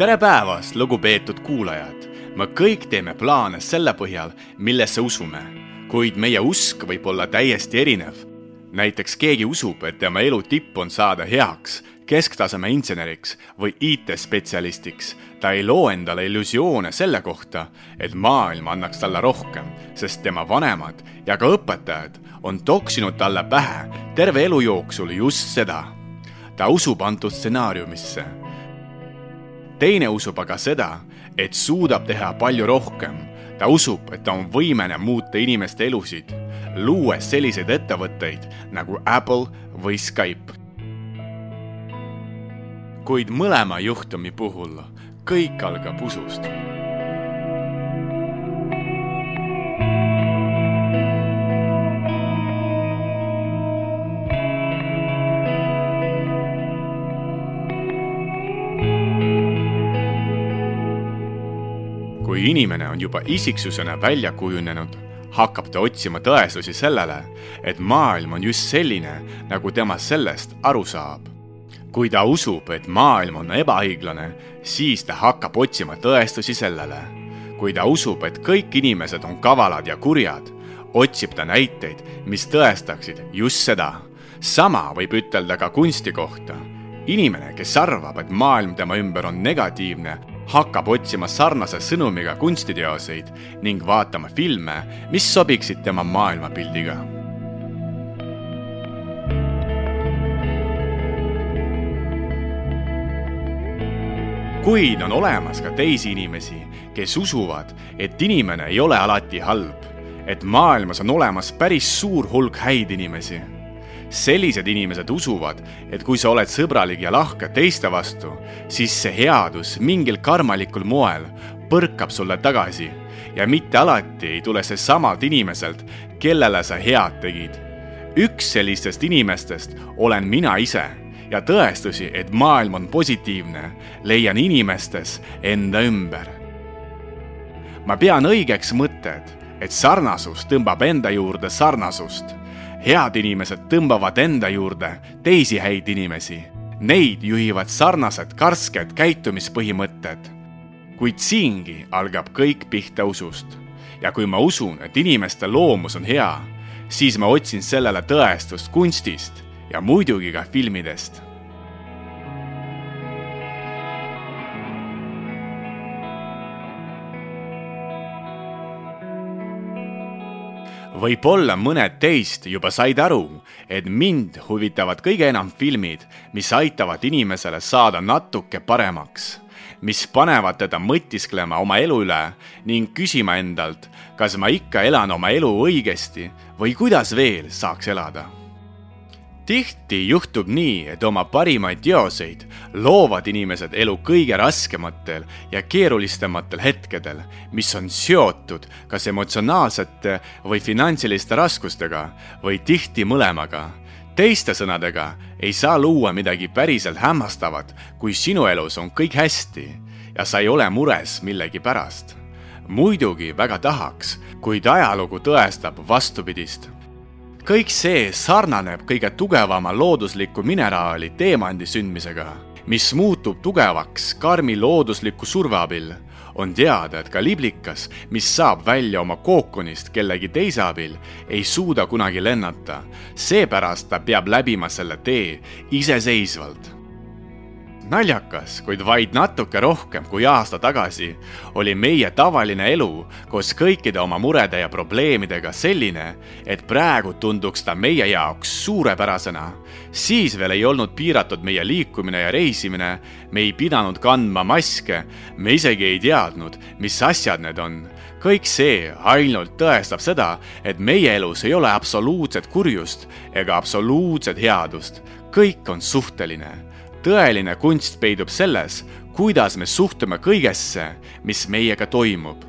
tere päevast, lugupeetud kuulajad! me kõik teeme plaane selle põhjal, millesse usume, kuid meie usk võib olla täiesti erinev. näiteks keegi usub, et tema elu tipp on saada heaks, kesktaseme inseneriks või IT-spetsialistiks. ta ei loo endale illusioone selle kohta, et maailm annaks talle rohkem, sest tema vanemad ja ka õpetajad on toksinud talle pähe terve elu jooksul just seda. ta usub antud stsenaariumisse teine usub aga seda, et suudab teha palju rohkem. ta usub, et ta on võimeline muuta inimeste elusid, luues selliseid ettevõtteid nagu Apple või Skype. kuid mõlema juhtumi puhul kõik algab usust inimene on juba isiksusena välja kujunenud, hakkab ta otsima tõestusi sellele, et maailm on just selline, nagu tema sellest aru saab. kui ta usub, et maailm on ebaõiglane, siis ta hakkab otsima tõestusi sellele. kui ta usub, et kõik inimesed on kavalad ja kurjad, otsib ta näiteid, mis tõestaksid just seda. sama võib ütelda ka kunsti kohta. inimene, kes arvab, et maailm tema ümber on negatiivne, hakkab otsima sarnase sõnumiga kunstiteoseid ning vaatama filme, mis sobiksid tema maailmapildiga. kuid on olemas ka teisi inimesi, kes usuvad, et inimene ei ole alati halb, et maailmas on olemas päris suur hulk häid inimesi sellised inimesed usuvad, et kui sa oled sõbralik ja lahke teiste vastu, siis see headus mingil karmalikul moel põrkab sulle tagasi ja mitte alati ei tule see samalt inimeselt, kellele sa head tegid. üks sellistest inimestest olen mina ise ja tõestusi, et maailm on positiivne, leian inimestes enda ümber. ma pean õigeks mõtet, et sarnasus tõmbab enda juurde sarnasust head inimesed tõmbavad enda juurde teisi häid inimesi. Neid juhivad sarnased karsked käitumispõhimõtted. kuid siingi algab kõik pihta usust. ja kui ma usun, et inimeste loomus on hea, siis ma otsin sellele tõestust kunstist ja muidugi ka filmidest võib-olla mõned teist juba said aru, et mind huvitavad kõige enam filmid, mis aitavad inimesele saada natuke paremaks, mis panevad teda mõtisklema oma elu üle ning küsima endalt, kas ma ikka elan oma elu õigesti või kuidas veel saaks elada tihti juhtub nii, et oma parimaid teoseid loovad inimesed elu kõige raskematel ja keerulistematel hetkedel, mis on seotud kas emotsionaalsete või finantsiliste raskustega või tihti mõlemaga. teiste sõnadega ei saa luua midagi päriselt hämmastavat, kui sinu elus on kõik hästi ja sa ei ole mures millegi pärast. muidugi väga tahaks, kuid ajalugu tõestab vastupidist kõik see sarnaneb kõige tugevama loodusliku mineraali teemandi sündmisega, mis muutub tugevaks karmi loodusliku surve abil. on teada, et ka liblikas, mis saab välja oma kookonist kellegi teise abil, ei suuda kunagi lennata. seepärast ta peab läbima selle tee iseseisvalt naljakas, kuid vaid natuke rohkem kui aasta tagasi oli meie tavaline elu koos kõikide oma murede ja probleemidega selline, et praegu tunduks ta meie jaoks suurepärasena. siis veel ei olnud piiratud meie liikumine ja reisimine, me ei pidanud kandma maske, me isegi ei teadnud, mis asjad need on. Kõik see ainult tõestab seda, et meie elus ei ole absoluutset kurjust ega absoluutset headust, kõik on suhteline tõeline kunst peidub selles, kuidas me suhtume kõigesse, mis meiega toimub.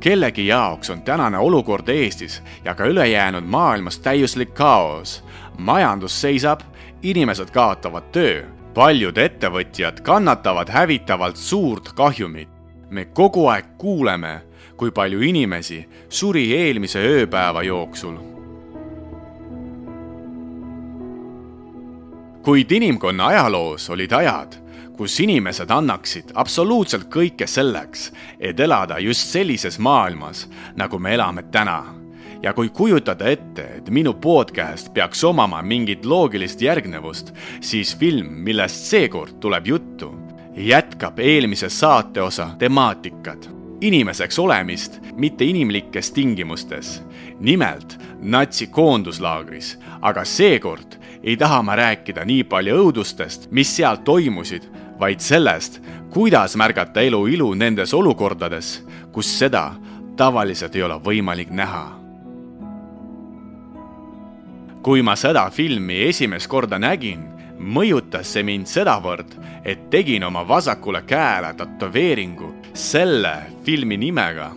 kellegi jaoks on tänane olukord Eestis ja ka ülejäänud maailmas täiuslik kaos. majandus seisab, inimesed kaotavad töö, paljud ettevõtjad kannatavad hävitavalt suurt kahjumit. me kogu aeg kuuleme, kui palju inimesi suri eelmise ööpäeva jooksul kuid inimkonna ajaloos olid ajad, kus inimesed annaksid absoluutselt kõike selleks, et elada just sellises maailmas, nagu me elame täna. ja kui kujutada ette, et minu podcast peaks omama mingit loogilist järgnevust, siis film, millest seekord tuleb juttu, jätkab eelmise saateosa temaatikat inimeseks olemist mitte inimlikes tingimustes, nimelt natsi koonduslaagris, aga seekord ei taha ma rääkida nii palju õudustest, mis seal toimusid, vaid sellest, kuidas märgata elu ilu nendes olukordades, kus seda tavaliselt ei ole võimalik näha. kui ma seda filmi esimest korda nägin, mõjutas see mind sedavõrd, et tegin oma vasakule käele tätoveeringu selle filmi nimega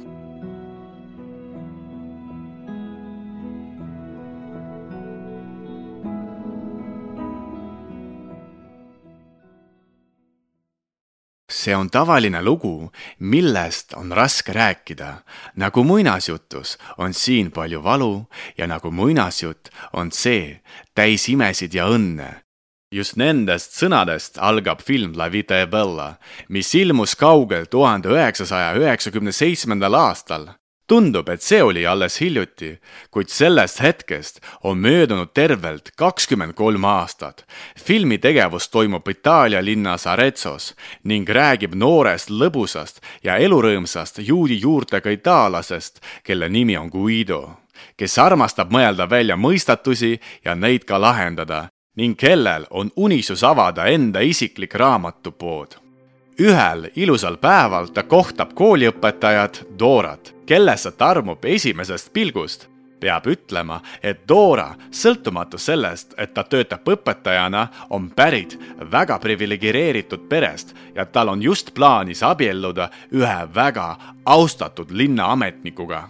see on tavaline lugu, millest on raske rääkida. nagu muinasjutus on siin palju valu ja nagu muinasjutt on see täis imesid ja õnne. just nendest sõnadest algab film La Vita e Bella, mis ilmus kaugel tuhande üheksasaja üheksakümne seitsmendal aastal tundub, et see oli alles hiljuti, kuid sellest hetkest on möödunud tervelt kakskümmend kolm aastat. filmi tegevus toimub Itaalia linnas Arezzos ning räägib noorest lõbusast ja elurõõmsast juudi juurtega itaallasest, kelle nimi on Guido, kes armastab mõelda välja mõistatusi ja neid ka lahendada ning kellel on unistus avada enda isiklik raamatupood ühel ilusal päeval ta kohtab kooliõpetajat Dorat, kellesse ta armub esimesest pilgust. peab ütlema, et Dora, sõltumatu sellest, et ta töötab õpetajana, on pärit väga priviligeeritud perest ja tal on just plaanis abielluda ühe väga austatud linnaametnikuga.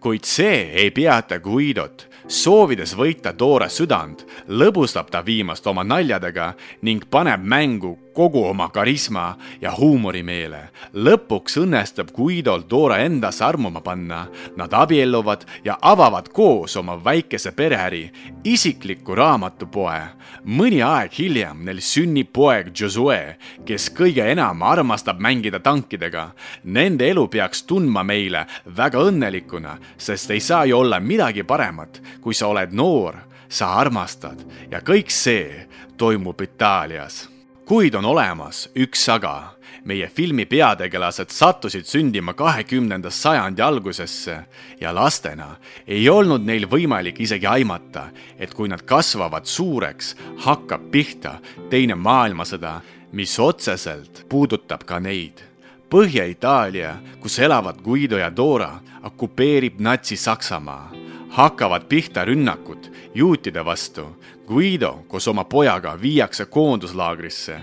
kuid see ei peata Guidot soovides võita Dora südant, lõbustab ta viimast oma naljadega ning paneb mängu kogu oma karisma ja huumorimeele. lõpuks õnnestub Guidol Dora endasse armuma panna. Nad abielluvad ja avavad koos oma väikese pereäri, isikliku raamatupoe. mõni aeg hiljem neil sünnib poeg Josue, kes kõige enam armastab mängida tankidega. Nende elu peaks tundma meile väga õnnelikuna, sest ei saa ju olla midagi paremat kui sa oled noor, sa armastad ja kõik see toimub Itaalias. Kuid on olemas üks aga. meie filmi peategelased sattusid sündima kahekümnenda sajandi algusesse ja lastena ei olnud neil võimalik isegi aimata, et kui nad kasvavad suureks, hakkab pihta teine maailmasõda, mis otseselt puudutab ka neid Põhja-Itaalia, kus elavad Guido ja Dora, okupeerib Natsi-Saksamaa hakkavad pihta rünnakud juutide vastu. Guido koos oma pojaga viiakse koonduslaagrisse.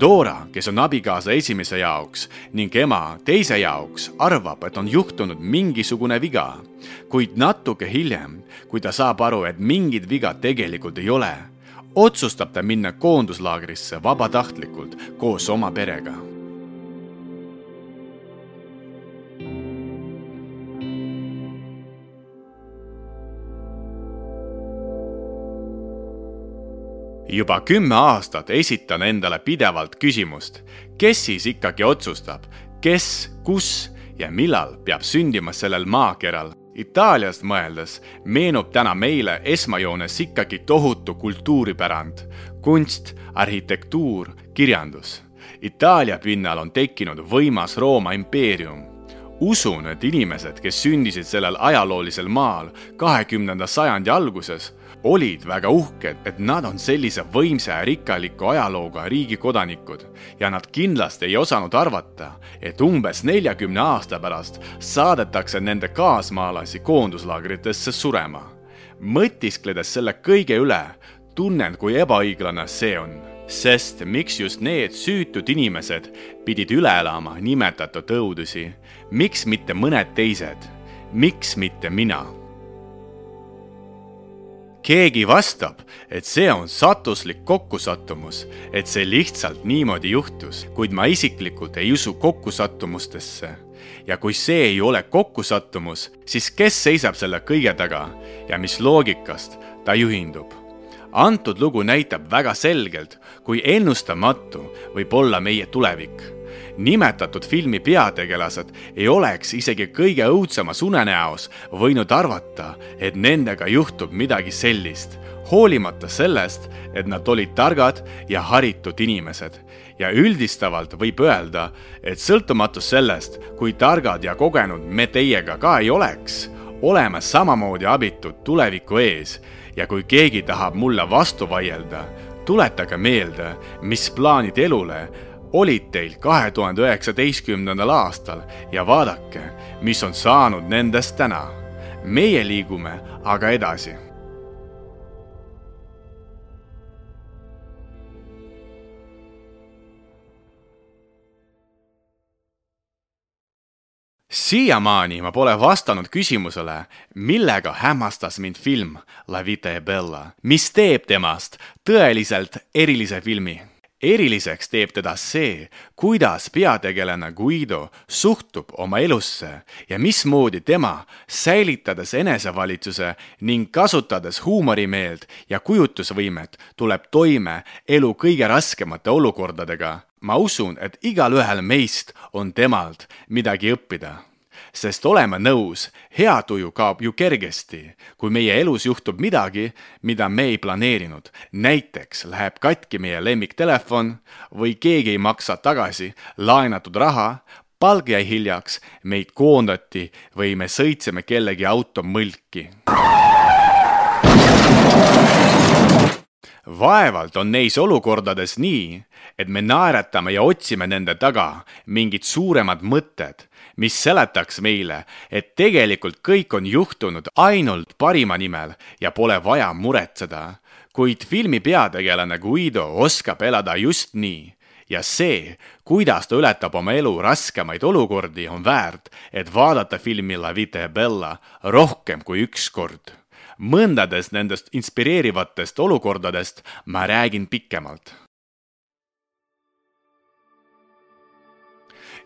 Dora, kes on abikaasa esimese jaoks ning ema teise jaoks, arvab, et on juhtunud mingisugune viga. kuid natuke hiljem, kui ta saab aru, et mingit viga tegelikult ei ole, otsustab ta minna koonduslaagrisse vabatahtlikult koos oma perega juba kümme aastat esitan endale pidevalt küsimust, kes siis ikkagi otsustab, kes, kus ja millal peab sündima sellel maakeral. Itaaliast mõeldes meenub täna meile esmajoones ikkagi tohutu kultuuripärand, kunst, arhitektuur, kirjandus. Itaalia pinnal on tekkinud võimas Rooma impeerium usun, et inimesed, kes sündisid sellel ajaloolisel maal kahekümnenda sajandi alguses, olid väga uhked, et nad on sellise võimsa ja rikkaliku ajalooga riigi kodanikud ja nad kindlasti ei osanud arvata, et umbes neljakümne aasta pärast saadetakse nende kaasmaalasi koonduslaagritesse surema. mõtiskledes selle kõige üle, tunnen, kui ebaõiglane see on sest miks just need süütud inimesed pidid üle elama nimetatud õudusi, miks mitte mõned teised, miks mitte mina? Keegi vastab, et see on satuslik kokkusattumus, et see lihtsalt niimoodi juhtus, kuid ma isiklikult ei usu kokkusattumustesse. ja kui see ei ole kokkusattumus, siis kes seisab selle kõige taga ja mis loogikast ta juhindub? antud lugu näitab väga selgelt, kui ennustamatu võib olla meie tulevik. Nimetatud filmi peategelased ei oleks isegi kõige õudsemas unenäos võinud arvata, et nendega juhtub midagi sellist, hoolimata sellest, et nad olid targad ja haritud inimesed. Ja üldistavalt võib öelda, et sõltumatus sellest, kui targad ja kogenud me teiega ka ei oleks, oleme samamoodi abitud tuleviku ees. Ja kui keegi tahab mulle vastu vaielda, tuletage meelde, mis plaanid elule olid teil kahe tuhande üheksateistkümnendal aastal ja vaadake, mis on saanud nendest täna. meie liigume aga edasi siiamaani ma pole vastanud küsimusele, millega hämmastas mind film La Vita e Bella, mis teeb temast tõeliselt erilise filmi. Eriliseks teeb teda see, kuidas peategelane Guido suhtub oma elusse ja mismoodi tema, säilitades enesevalitsuse ning kasutades huumorimeelt ja kujutusvõimet, tuleb toime elu kõige raskemate olukordadega ma usun, et igalühel meist on temalt midagi õppida. Sest oleme nõus, hea tuju kaob ju kergesti, kui meie elus juhtub midagi, mida me ei planeerinud. näiteks läheb katki meie lemmiktelefon või keegi ei maksa tagasi laenatud raha, palk jäi hiljaks, meid koondati või me sõitsime kellegi auto mõlki vaevalt on neis olukordades nii, et me naeratame ja otsime nende taga mingid suuremad mõtted, mis seletaks meile, et tegelikult kõik on juhtunud ainult parima nimel ja pole vaja muretseda. kuid filmi peategelane Guido oskab elada just nii ja see, kuidas ta ületab oma elu raskemaid olukordi, on väärt, et vaadata filmi La Vita e Bella rohkem kui üks kord mõndadest nendest inspireerivatest olukordadest ma räägin pikemalt.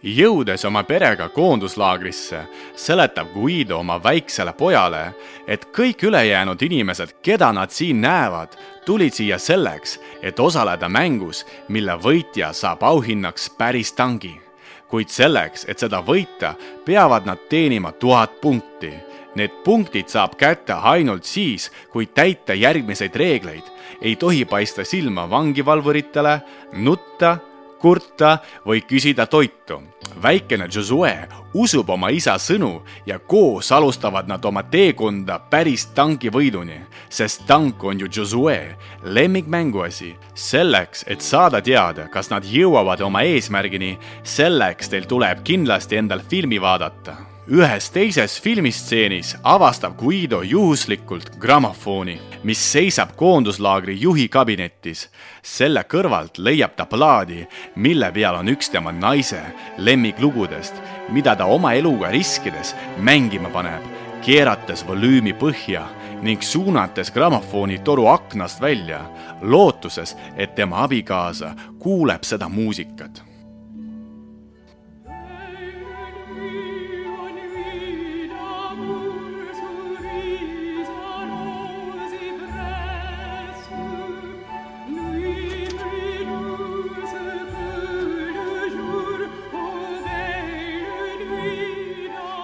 jõudes oma perega koonduslaagrisse, seletab Guido oma väiksele pojale, et kõik ülejäänud inimesed, keda nad siin näevad, tulid siia selleks, et osaleda mängus, mille võitja saab auhinnaks päris tangi. kuid selleks, et seda võita, peavad nad teenima tuhat punkti Need punktid saab kätte ainult siis, kui täita järgmiseid reegleid. ei tohi paista silma vangivalvuritele, nutta, kurta või küsida toitu. väikene Josue usub oma isa sõnu ja koos alustavad nad oma teekonda päris tankivõiduni, sest tank on ju Josue lemmikmänguasi. selleks, et saada teada, kas nad jõuavad oma eesmärgini, selleks teil tuleb kindlasti endal filmi vaadata ühes teises filmistseenis avastab Guido juhuslikult grammofoni, mis seisab koonduslaagri juhi kabinetis. selle kõrvalt leiab ta plaadi, mille peal on üks tema naise lemmiklugudest, mida ta oma eluga riskides mängima paneb, keerates volüümi põhja ning suunates grammofoni toru aknast välja, lootuses, et tema abikaasa kuuleb seda muusikat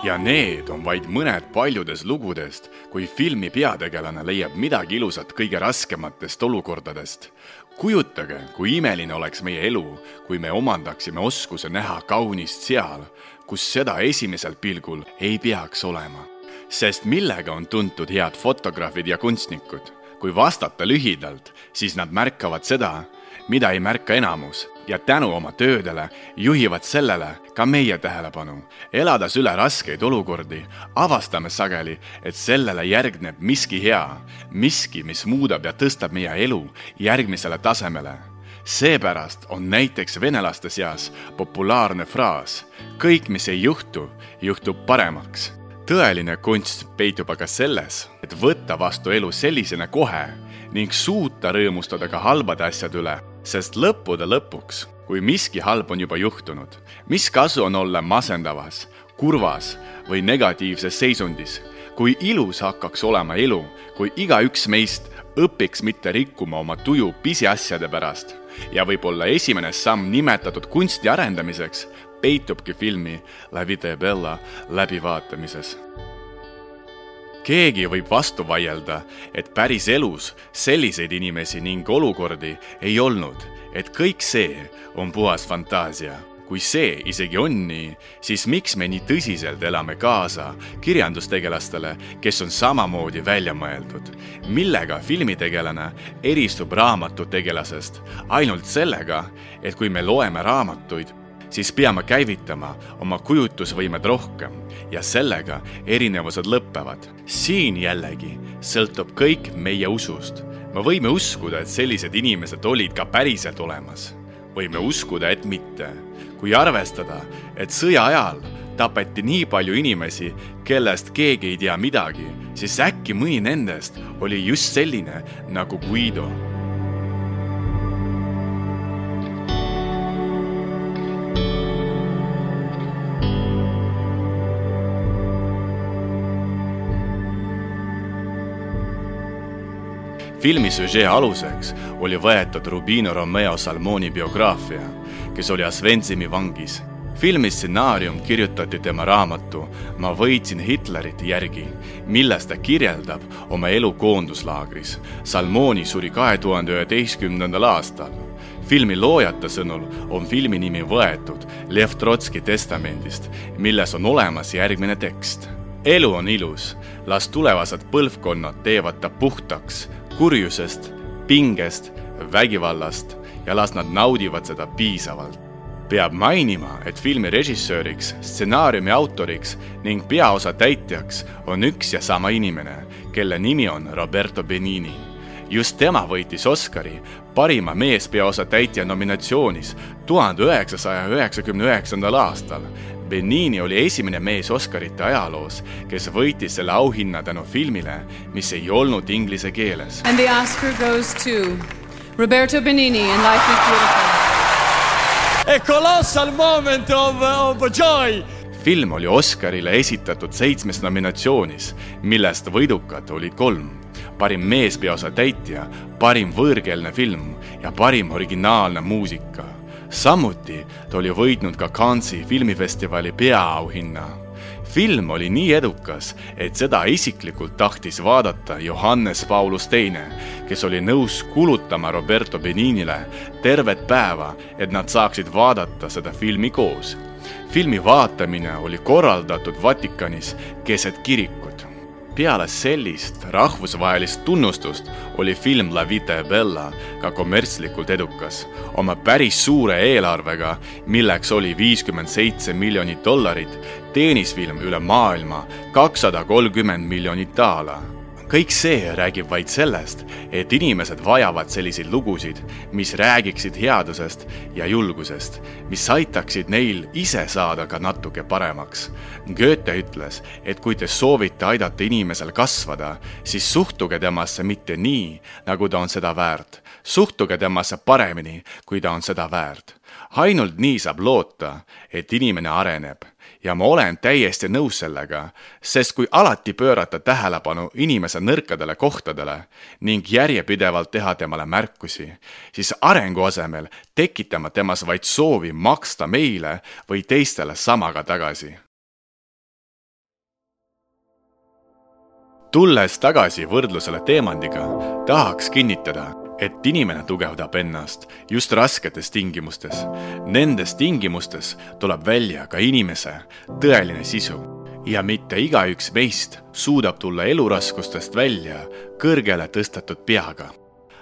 ja need on vaid mõned paljudest lugudest, kui filmi peategelane leiab midagi ilusat kõige raskematest olukordadest. kujutage, kui imeline oleks meie elu, kui me omandaksime oskuse näha kaunist seal, kus seda esimesel pilgul ei peaks olema. sest millega on tuntud head fotograafid ja kunstnikud? kui vastata lühidalt, siis nad märkavad seda, mida ei märka enamus ja tänu oma töödele juhivad sellele ka meie tähelepanu. elades üle raskeid olukordi, avastame sageli, et sellele järgneb miski hea, miski, mis muudab ja tõstab meie elu järgmisele tasemele. seepärast on näiteks venelaste seas populaarne fraas kõik, mis ei juhtu, juhtub paremaks. tõeline kunst peitub aga selles, et võtta vastu elu sellisena kohe ning suuta rõõmustada ka halbade asjade üle sest lõppude lõpuks, kui miski halb on juba juhtunud, mis kasu on olla masendavas, kurvas või negatiivses seisundis, kui ilus hakkaks olema elu, kui igaüks meist õpiks mitte rikkuma oma tuju pisiasjade pärast ja võib-olla esimene samm nimetatud kunsti arendamiseks peitubki filmi La Vita e Bella läbivaatamises. Keegi võib vastu vaielda, et päris elus selliseid inimesi ning olukordi ei olnud, et kõik see on puhas fantaasia kui see isegi on nii, siis miks me nii tõsiselt elame kaasa kirjandustegelastele, kes on samamoodi välja mõeldud? millega filmitegelane eristub raamatutegelasest? ainult sellega, et kui me loeme raamatuid, siis peame käivitama oma kujutlusvõimed rohkem ja sellega erinevused lõpevad. siin jällegi sõltub kõik meie usust. me võime uskuda, et sellised inimesed olid ka päriselt olemas. võime uskuda, et mitte kui arvestada, et sõja ajal tapeti nii palju inimesi, kellest keegi ei tea midagi, siis äkki mõni nendest oli just selline nagu Guido filmi süžee aluseks oli võetud Rubino Romeo Salmoni biograafia kes oli Oswensimi vangis. filmi stsenaarium kirjutati tema raamatu Ma võitsin Hitlerit järgi, milles ta kirjeldab oma elu koonduslaagris. Salmoni suri kahe tuhande üheteistkümnendal aastal filmi loojate sõnul on filmi nimi võetud Lev Trotski testamendist, milles on olemas järgmine tekst. elu on ilus, las tulevased põlvkonnad teevad ta puhtaks kurjusest, pingest, vägivallast ja las nad naudivad seda piisavalt. peab mainima, et filmi režissööriks, stsenaariumi autoriks ning peaosa täitjaks on üks ja sama inimene, kelle nimi on Roberto Benini. just tema võitis Oscari parima meespeaosa täitja nominatsioonis tuhande üheksasaja üheksakümne üheksandal aastal. Benini oli esimene mees Oscarite ajaloos, kes võitis selle auhinna tänu filmile, mis ei olnud inglise keeles. And the Oscar goes to Roberto Benini in Life is Beautiful. A colossal moment of, of joy. film oli Oscarile esitatud seitsmes nominatsioonis, millest võidukad olid kolm. parim meespeaosa täitja, parim võõrkeelne film ja parim originaalne muusika. Samuti ta oli võitnud ka Cannes'i filmifestivali peaauhinna film oli nii edukas, et seda isiklikult tahtis vaadata Johannes Paulus Teine, kes oli nõus kulutama Roberto Beninile tervet päeva, et nad saaksid vaadata seda filmi koos. filmi vaatamine oli korraldatud Vatikanis keset kirikut peale sellist rahvusvahelist tunnustust oli film La Vita e Bella ka kommertslikult edukas, oma päris suure eelarvega, milleks oli viiskümmend seitse miljonit dollarit, teenis film üle maailma kakssada kolmkümmend miljonit daala kõik see räägib vaid sellest, et inimesed vajavad selliseid lugusid, mis räägiksid headusest ja julgusest, mis aitaksid neil ise saada ka natuke paremaks. Goethe ütles, et kui te soovite aidata inimesel kasvada, siis suhtuge temasse mitte nii, nagu ta on seda väärt. suhtuge temasse paremini, kui ta on seda väärt. ainult nii saab loota, et inimene areneb ja ma olen täiesti nõus sellega, sest kui alati pöörata tähelepanu inimese nõrkadele kohtadele ning järjepidevalt teha temale märkusi, siis arengu asemel tekitame temas vaid soovi maksta meile või teistele samaga tagasi. tulles tagasi võrdlusele teemandiga, tahaks kinnitada et inimene tugevdab ennast just rasketes tingimustes. Nendes tingimustes tuleb välja ka inimese tõeline sisu ja mitte igaüks meist suudab tulla eluraskustest välja kõrgele tõstetud peaga.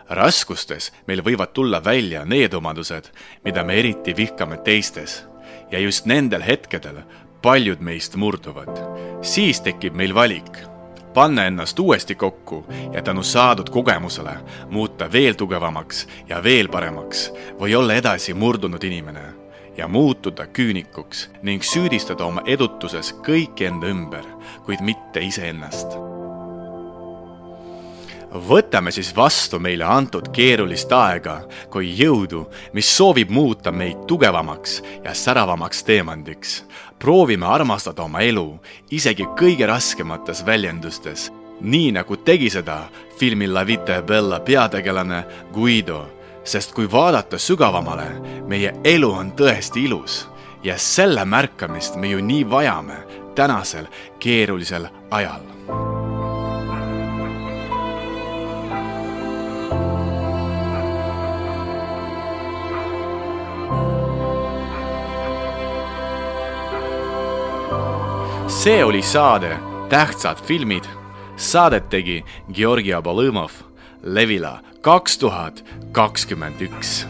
raskustes meil võivad tulla välja need omadused, mida me eriti vihkame teistes ja just nendel hetkedel paljud meist murduvad. siis tekib meil valik panna ennast uuesti kokku ja tänu saadud kogemusele muuta veel tugevamaks ja veel paremaks või olla edasi murdunud inimene ja muutuda küünikuks ning süüdistada oma edutuses kõiki enda ümber, kuid mitte iseennast võtame siis vastu meile antud keerulist aega kui jõudu, mis soovib muuta meid tugevamaks ja säravamaks teemandiks. proovime armastada oma elu isegi kõige raskemates väljendustes nii nagu tegi seda filmi La Vita e Bella peategelane Guido, sest kui vaadata sügavamale, meie elu on tõesti ilus ja selle märkamist me ju nii vajame tänasel keerulisel ajal see oli saade Tähtsad filmid. Saadet tegi Georgi Abolõmov, Levila kaks tuhat kakskümmend üks